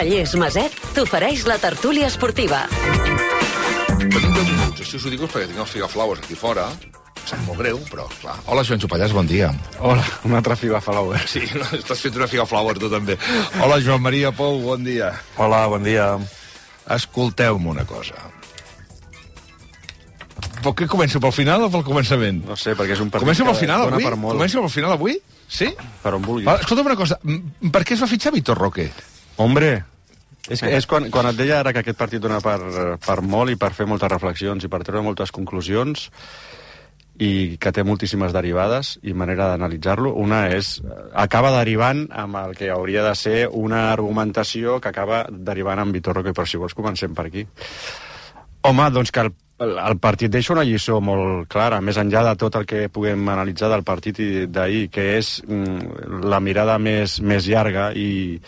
Cellers Maset t'ofereix la tertúlia esportiva. Venim 10 minuts, això us ho dic perquè tinc el Figaflowers aquí fora. Sap molt greu, però clar. Hola, Joan Xupallàs, bon dia. Hola, un altre Figaflower. Sí, no, estàs fent una Figaflower tu també. Hola, Joan Maria Pou, bon dia. Hola, bon dia. Escolteu-me una cosa. Per què començo, pel final o pel començament? No sé, perquè és un partit Començo pel final dona avui? per molt. Començo pel final avui? Sí? Per on vulguis. Escolta'm una cosa, m- per què es va fitxar Víctor Roque? Hombre, és, que, és quan, quan et deia ara que aquest partit dona per, per molt i per fer moltes reflexions i per treure moltes conclusions i que té moltíssimes derivades i manera d'analitzar-lo. Una és, acaba derivant amb el que hauria de ser una argumentació que acaba derivant amb Vitor Roque, però si vols comencem per aquí. Home, doncs que el, el partit deixa una lliçó molt clara, més enllà de tot el que puguem analitzar del partit d'ahir, que és mm, la mirada més, més llarga i,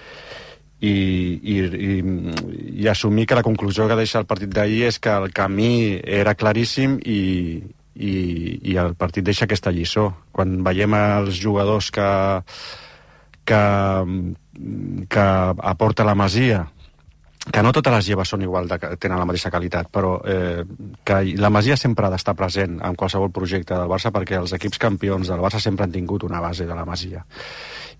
i, i, i, i assumir que la conclusió que deixa el partit d'ahir és que el camí era claríssim i, i, i el partit deixa aquesta lliçó. Quan veiem els jugadors que, que, que aporta la Masia, que no totes les lleves són igual, de, tenen la mateixa qualitat, però eh, que la Masia sempre ha d'estar present en qualsevol projecte del Barça perquè els equips campions del Barça sempre han tingut una base de la Masia.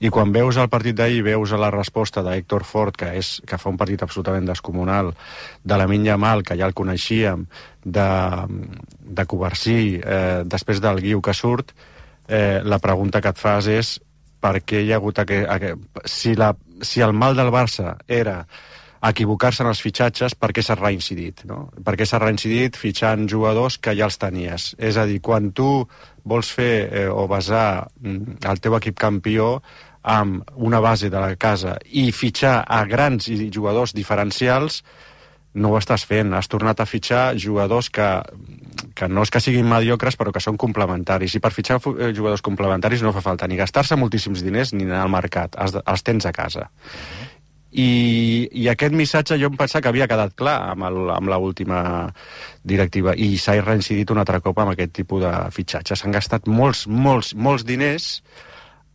I quan veus el partit d'ahir, veus la resposta d'Héctor Ford, que, és, que fa un partit absolutament descomunal, de la Minya Mal, que ja el coneixíem, de, de Covarsí, eh, després del Guiu que surt, eh, la pregunta que et fas és per què hi ha hagut aquest... aquest si, la, si el mal del Barça era equivocar-se en els fitxatges, per què s'ha reincidit? No? Per què s'ha reincidit fitxant jugadors que ja els tenies? És a dir, quan tu vols fer eh, o basar mm, el teu equip campió amb una base de la casa i fitxar a grans jugadors diferencials, no ho estàs fent. Has tornat a fitxar jugadors que, que no és que siguin mediocres, però que són complementaris. I per fitxar eh, jugadors complementaris no fa falta ni gastar-se moltíssims diners ni anar al mercat. Els, els tens a casa. I, I aquest missatge jo em pensava que havia quedat clar amb, el, amb la última directiva i s'ha reincidit un altre cop amb aquest tipus de fitxatges. S'han gastat molts, molts, molts diners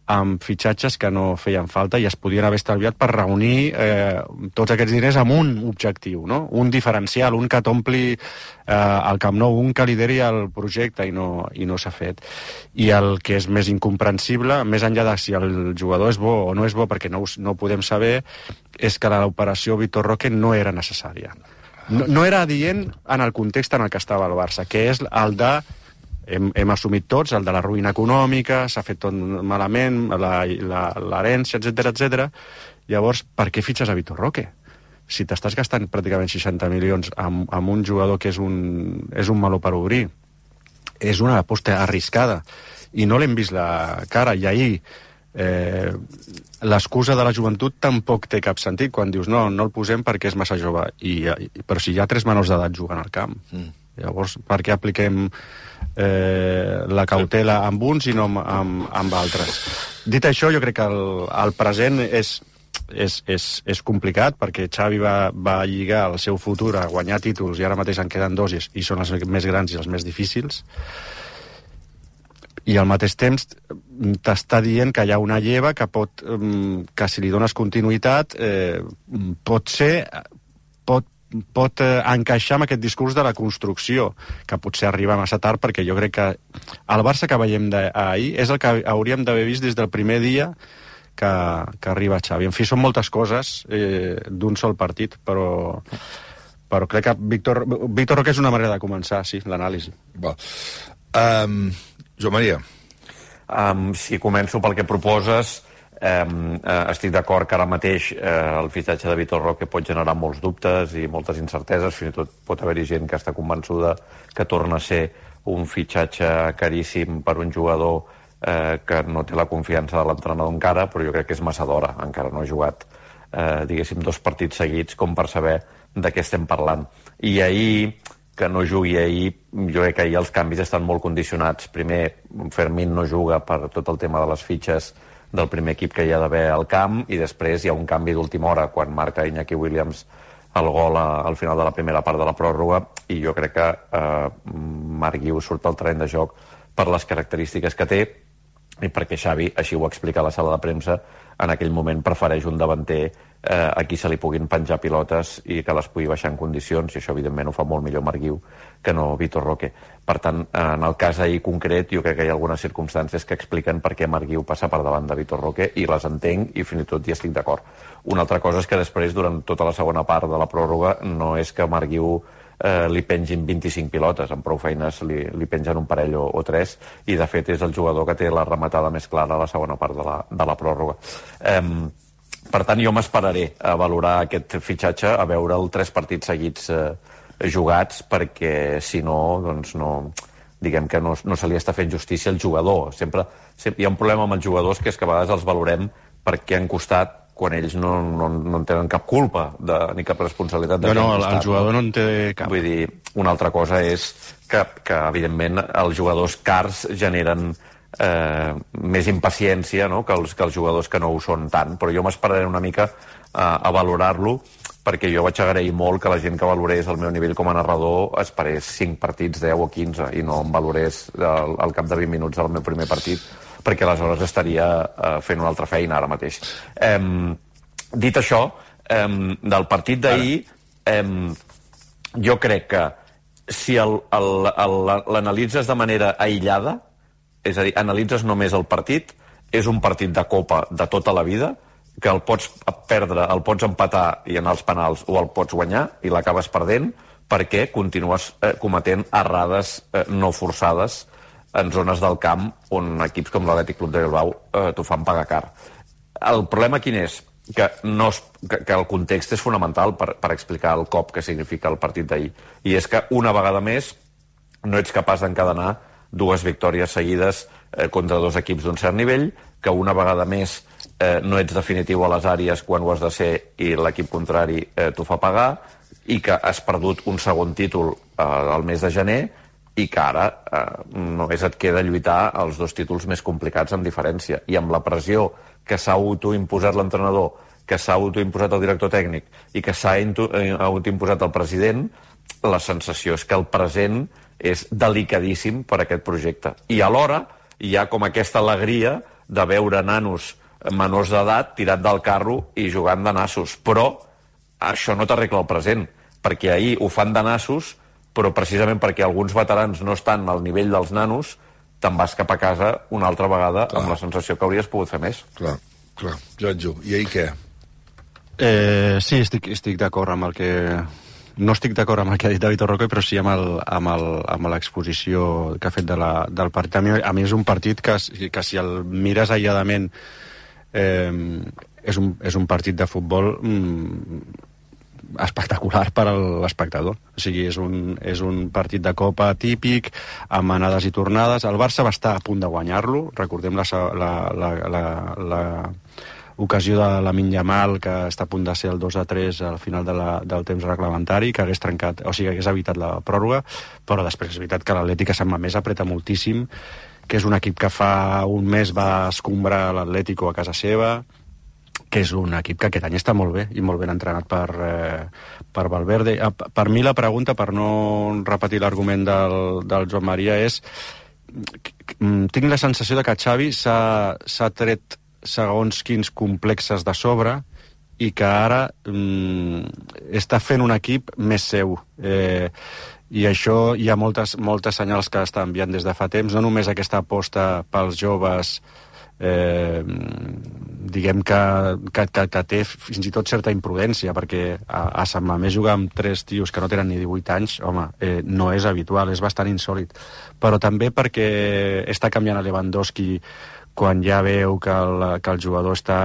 amb fitxatges que no feien falta i es podien haver estalviat per reunir eh, tots aquests diners amb un objectiu, no? un diferencial, un que t'ompli eh, el Camp Nou, un que lideri el projecte i no, i no s'ha fet. I el que és més incomprensible, més enllà de si el jugador és bo o no és bo, perquè no, no ho podem saber, és que l'operació Vitor Roque no era necessària. No, no era adient en el context en el que estava el Barça, que és el de hem, hem assumit tots, el de la ruïna econòmica, s'ha fet tot malament, l'herència, etc etc. Llavors, per què fitxes a Vitor Roque? Si t'estàs gastant pràcticament 60 milions amb, amb un jugador que és un, és un meló per obrir, és una aposta arriscada i no l'hem vist la cara i ahir eh, l'excusa de la joventut tampoc té cap sentit quan dius no, no el posem perquè és massa jove I, i, però si hi ha tres menors d'edat jugant al camp mm. Llavors per què apliquem eh, la cautela amb uns i no amb, amb, amb altres? Dit això jo crec que el, el present és és, és, és complicat perquè Xavi va, va lligar el seu futur a guanyar títols i ara mateix en queden dos i, i són els més grans i els més difícils. I al mateix temps t'està dient que hi ha una lleva que pot, mm, que si li dones continuïtat eh, pot ser pot, pot eh, encaixar amb aquest discurs de la construcció, que potser arriba massa tard perquè jo crec que el Barça que veiem d'ahir és el que hauríem d'haver vist des del primer dia que, que arriba Xavi. En fi, són moltes coses eh, d'un sol partit, però, però crec que Víctor, Víctor Roque és una manera de començar, sí, l'anàlisi. Um, Joan Maria. Um, si començo pel que proposes, uh, estic d'acord que ara mateix uh, el fitxatge de Vitor Roque pot generar molts dubtes i moltes incerteses, fins i tot pot haver-hi gent que està convençuda que torna a ser un fitxatge caríssim per un jugador eh, que no té la confiança de l'entrenador encara, però jo crec que és massa d'hora. Encara no ha jugat, eh, diguéssim, dos partits seguits com per saber de què estem parlant. I ahir, que no jugui ahir, jo crec que ahir els canvis estan molt condicionats. Primer, Fermín no juga per tot el tema de les fitxes del primer equip que hi ha d'haver al camp i després hi ha un canvi d'última hora quan marca Iñaki Williams el gol a, al final de la primera part de la pròrroga i jo crec que eh, Marc Guiu surt al terreny de joc per les característiques que té i perquè Xavi, així ho explica a la sala de premsa, en aquell moment prefereix un davanter eh, a qui se li puguin penjar pilotes i que les pugui baixar en condicions, i això evidentment ho fa molt millor Marguiu que no Vitor Roque. Per tant, en el cas ahir concret, jo crec que hi ha algunes circumstàncies que expliquen per què Marguiu passa per davant de Vitor Roque i les entenc i fins i tot hi estic d'acord. Una altra cosa és que després, durant tota la segona part de la pròrroga, no és que Marguiu eh, li pengin 25 pilotes, amb prou feines li, li pengen un parell o, o tres, i de fet és el jugador que té la rematada més clara a la segona part de la, de la pròrroga. Eh, per tant, jo m'esperaré a valorar aquest fitxatge, a veure'l tres partits seguits eh, jugats, perquè si no, doncs no, diguem que no, no se li està fent justícia al jugador. Sempre, sempre hi ha un problema amb els jugadors que és que a vegades els valorem perquè han costat quan ells no, no, no en tenen cap culpa de, ni cap responsabilitat. De no, no, el, el jugador no en té cap. Vull dir, una altra cosa és que, que evidentment, els jugadors cars generen eh, més impaciència no? que, els, que els jugadors que no ho són tant, però jo m'esperaré una mica a, a valorar-lo perquè jo vaig agrair molt que la gent que valorés el meu nivell com a narrador esperés 5 partits, 10 o 15, i no em valorés al, al cap de 20 minuts del meu primer partit perquè aleshores estaria eh, fent una altra feina ara mateix. Eh, dit això, eh, del partit d'ahir, eh, jo crec que si l'analitzes de manera aïllada, és a dir, analitzes només el partit, és un partit de copa de tota la vida, que el pots perdre, el pots empatar i anar als penals o el pots guanyar i l'acabes perdent perquè continues eh, cometent errades eh, no forçades en zones del camp on equips com l'Atlètic Club de Bilbao eh, t'ho fan pagar car. El problema quin és? Que, no es, que, que el context és fonamental per, per explicar el cop que significa el partit d'ahir. I és que una vegada més no ets capaç d'encadenar dues victòries seguides eh, contra dos equips d'un cert nivell, que una vegada més eh, no ets definitiu a les àrees quan ho has de ser i l'equip contrari eh, t'ho fa pagar, i que has perdut un segon títol eh, al mes de gener, i que ara eh, només et queda lluitar els dos títols més complicats amb diferència. I amb la pressió que s'ha autoimposat l'entrenador, que s'ha autoimposat el director tècnic i que s'ha eh, autoimposat el president, la sensació és que el present és delicadíssim per a aquest projecte. I alhora hi ha com aquesta alegria de veure nanos menors d'edat tirat del carro i jugant de nassos. Però això no t'arregla el present, perquè ahir ho fan de nassos però precisament perquè alguns veterans no estan al nivell dels nanos, te'n vas cap a casa una altra vegada clar. amb la sensació que hauries pogut fer més. Clar, clar. Joanjo, i ahir què? Eh, sí, estic, estic d'acord amb el que... No estic d'acord amb el que ha dit David Orroco, però sí amb l'exposició que ha fet de la, del partit. A mi, a mi és un partit que, que si el mires aïlladament eh, és, un, és un partit de futbol mm, espectacular per a l'espectador. O sigui, és un, és un partit de Copa típic, amb anades i tornades. El Barça va estar a punt de guanyar-lo. Recordem la, la, la, la, la ocasió de la Minyamal, que està a punt de ser el 2 a 3 al final de la, del temps reglamentari, que hagués trencat, o sigui, hagués evitat la pròrroga, però després és veritat que l'Atlètic a Sant Mamés apreta moltíssim, que és un equip que fa un mes va escombrar l'Atlético a casa seva, que és un equip que aquest any està molt bé i molt ben entrenat per, eh, per Valverde. Ah, per mi la pregunta, per no repetir l'argument del, del Joan Maria, és mm, tinc la sensació de que Xavi s'ha tret segons quins complexes de sobre i que ara mm, està fent un equip més seu. Eh, i això hi ha moltes, moltes senyals que està enviant des de fa temps, no només aquesta aposta pels joves eh, diguem que, que, que, que té fins i tot certa imprudència, perquè a, a Sant Mamés jugar amb tres tios que no tenen ni 18 anys, home, eh, no és habitual, és bastant insòlid. Però també perquè està canviant a Lewandowski quan ja veu que el, que el jugador està,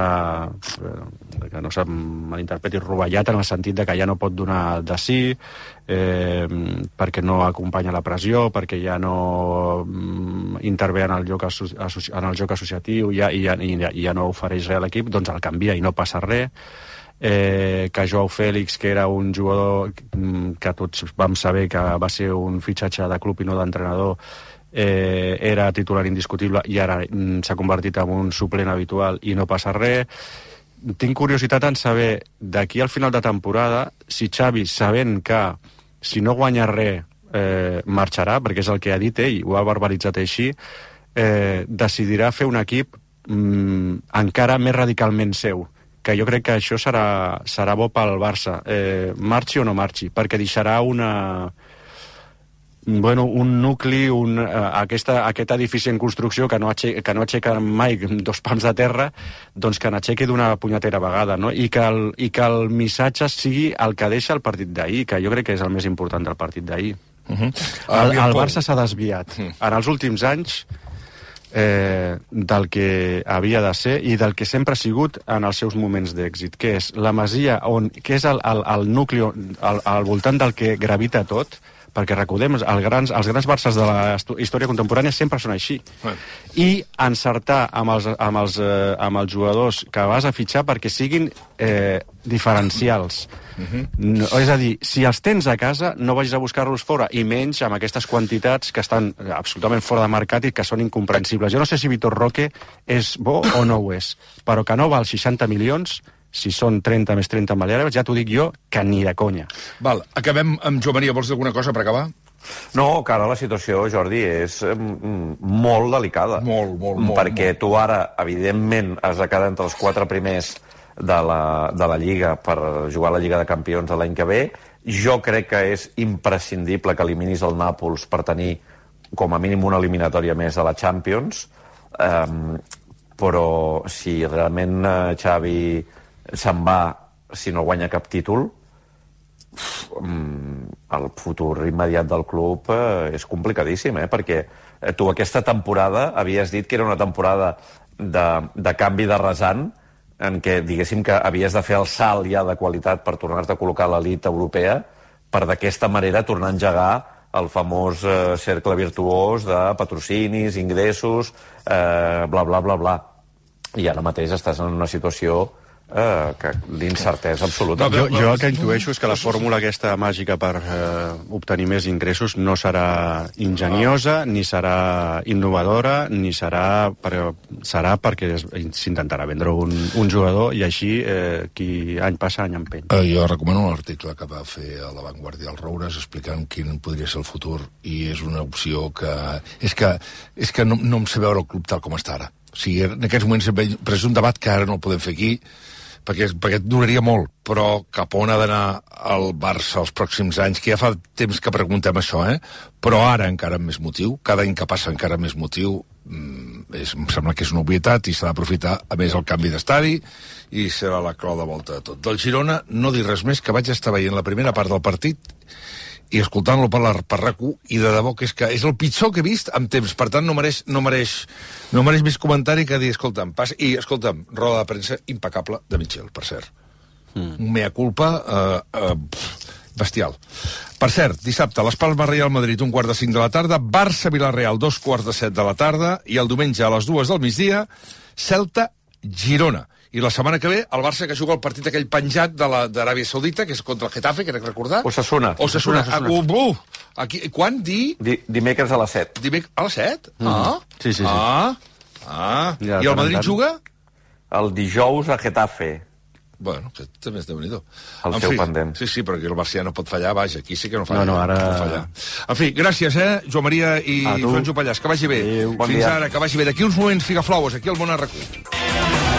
eh, que no se'm malinterpreti, rovellat en el sentit de que ja no pot donar de sí, eh, perquè no acompanya la pressió, perquè ja no mm, intervé en el joc, en el joc associatiu ja, i, ja, i, ja, i ja no ofereix res a l'equip, doncs el canvia i no passa res. Eh, que Joao Fèlix, que era un jugador mm, que tots vam saber que va ser un fitxatge de club i no d'entrenador, eh, era titular indiscutible i ara mm, s'ha convertit en un suplent habitual i no passa res. Tinc curiositat en saber, d'aquí al final de temporada, si Xavi, sabent que si no guanya res, eh, marxarà, perquè és el que ha dit ell, ho ha verbalitzat així, eh, decidirà fer un equip mm, encara més radicalment seu que jo crec que això serà, serà bo pel Barça, eh, marxi o no marxi, perquè deixarà una, bueno, un nucli, un, uh, aquesta, aquest edifici en construcció que no, aixeca, que no aixeca mai dos pams de terra, doncs que n'aixequi d'una punyetera vegada, no? I que, el, I que el missatge sigui el que deixa el partit d'ahir, que jo crec que és el més important del partit d'ahir. Uh -huh. el, el Barça s'ha desviat. Uh -huh. En els últims anys, eh, del que havia de ser i del que sempre ha sigut en els seus moments d'èxit, que és la masia, on, que és el, el, el nucli al, al voltant del que gravita tot, perquè recordem, els grans, els grans Barces de la història contemporània sempre són així. Bueno. I encertar amb els, amb, els, eh, amb els jugadors que vas a fitxar perquè siguin eh, diferencials. Uh -huh. no, és a dir, si els tens a casa, no vagis a buscar-los fora, i menys amb aquestes quantitats que estan absolutament fora de mercat i que són incomprensibles. Jo no sé si Vitor Roque és bo o no ho és, però que no val 60 milions si són 30 més 30 Baleares, ja t'ho dic jo, que ni de conya. Val, acabem amb Joan Maria. Vols dir alguna cosa per acabar? No, que ara la situació, Jordi, és mm, molt delicada. Molt, molt, molt. Perquè molt. tu ara, evidentment, has de quedar entre els quatre primers de la, de la Lliga per jugar a la Lliga de Campions l'any que ve. Jo crec que és imprescindible que eliminis el Nàpols per tenir com a mínim una eliminatòria més a la Champions. Um, però si realment uh, Xavi se'n va si no guanya cap títol, mm, el futur immediat del club eh, és complicadíssim, eh? perquè eh, tu aquesta temporada havies dit que era una temporada de, de canvi de rasant, en què diguéssim que havies de fer el salt ja de qualitat per tornar-te a col·locar a l'elit europea, per d'aquesta manera tornar a engegar el famós eh, cercle virtuós de patrocinis, ingressos, eh, bla, bla, bla, bla. I ara mateix estàs en una situació eh, que d'incertesa absoluta. No, jo, jo el que intueixo és que la fórmula aquesta màgica per eh, obtenir més ingressos no serà ingeniosa, ni serà innovadora, ni serà, per, serà perquè s'intentarà vendre un, un jugador i així eh, qui any passa any empeny. Uh, jo recomano l'article que va fer a La Vanguardia el Roures explicant quin podria ser el futur i és una opció que... És que, és que no, no em sé veure el club tal com està ara. O sigui, en aquests moments, però és un debat que ara no el podem fer aquí, perquè, perquè duraria molt, però cap on ha d'anar el Barça els pròxims anys, que ja fa temps que preguntem això, eh? però ara encara amb més motiu, cada any que passa encara més motiu, mm, és, em sembla que és una obvietat i s'ha d'aprofitar, a més, el canvi d'estadi i serà la clau de volta de tot. Del Girona, no dir res més, que vaig estar veient la primera part del partit i escoltant-lo per, la, per rac i de debò que és que és el pitjor que he vist en temps, per tant no mereix, no mereix, no mereix més comentari que dir, escolta'm, pas, i escolta'm, roda de premsa impecable de Mitchell, per cert. Mm. Mea culpa eh, eh, bestial. Per cert, dissabte, les Palmes Real Madrid, un quart de cinc de la tarda, Barça-Vilareal, dos quarts de set de la tarda, i el diumenge a les dues del migdia, Celta-Girona. I la setmana que ve, el Barça que juga el partit aquell penjat de d'Aràbia Saudita, que és contra el Getafe, crec recordar. Osasuna. Osasuna. Osasuna. Uh, uh, aquí, quan? Di... Di... Dimecres a les 7. Dimec... A les 7? Mm. Ah. Sí, sí, sí. Ah. Ah. Ja, I el Madrid tant. juga? El dijous a Getafe. Bueno, que també és déu nhi El seu fi, pendent. Sí, sí, perquè el Barça no pot fallar, vaja, aquí sí que no falla. No, no, ara... No fallar. En fi, gràcies, eh, Joan Maria i Joan Jopallàs, que vagi bé. Adéu. Bon Fins dia. ara, que vagi bé. D'aquí uns moments, Figaflaues, aquí al Món Arracú.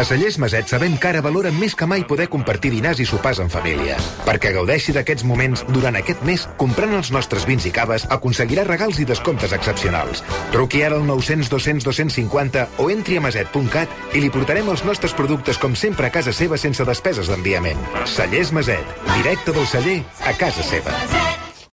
A Cellers Maset sabem que ara valora més que mai poder compartir dinars i sopars en família. Perquè gaudeixi d'aquests moments durant aquest mes, comprant els nostres vins i caves, aconseguirà regals i descomptes excepcionals. Truqui ara al 900 200 250 o entri a maset.cat i li portarem els nostres productes com sempre a casa seva sense despeses d'enviament. Cellers Maset, directe del celler a casa seva.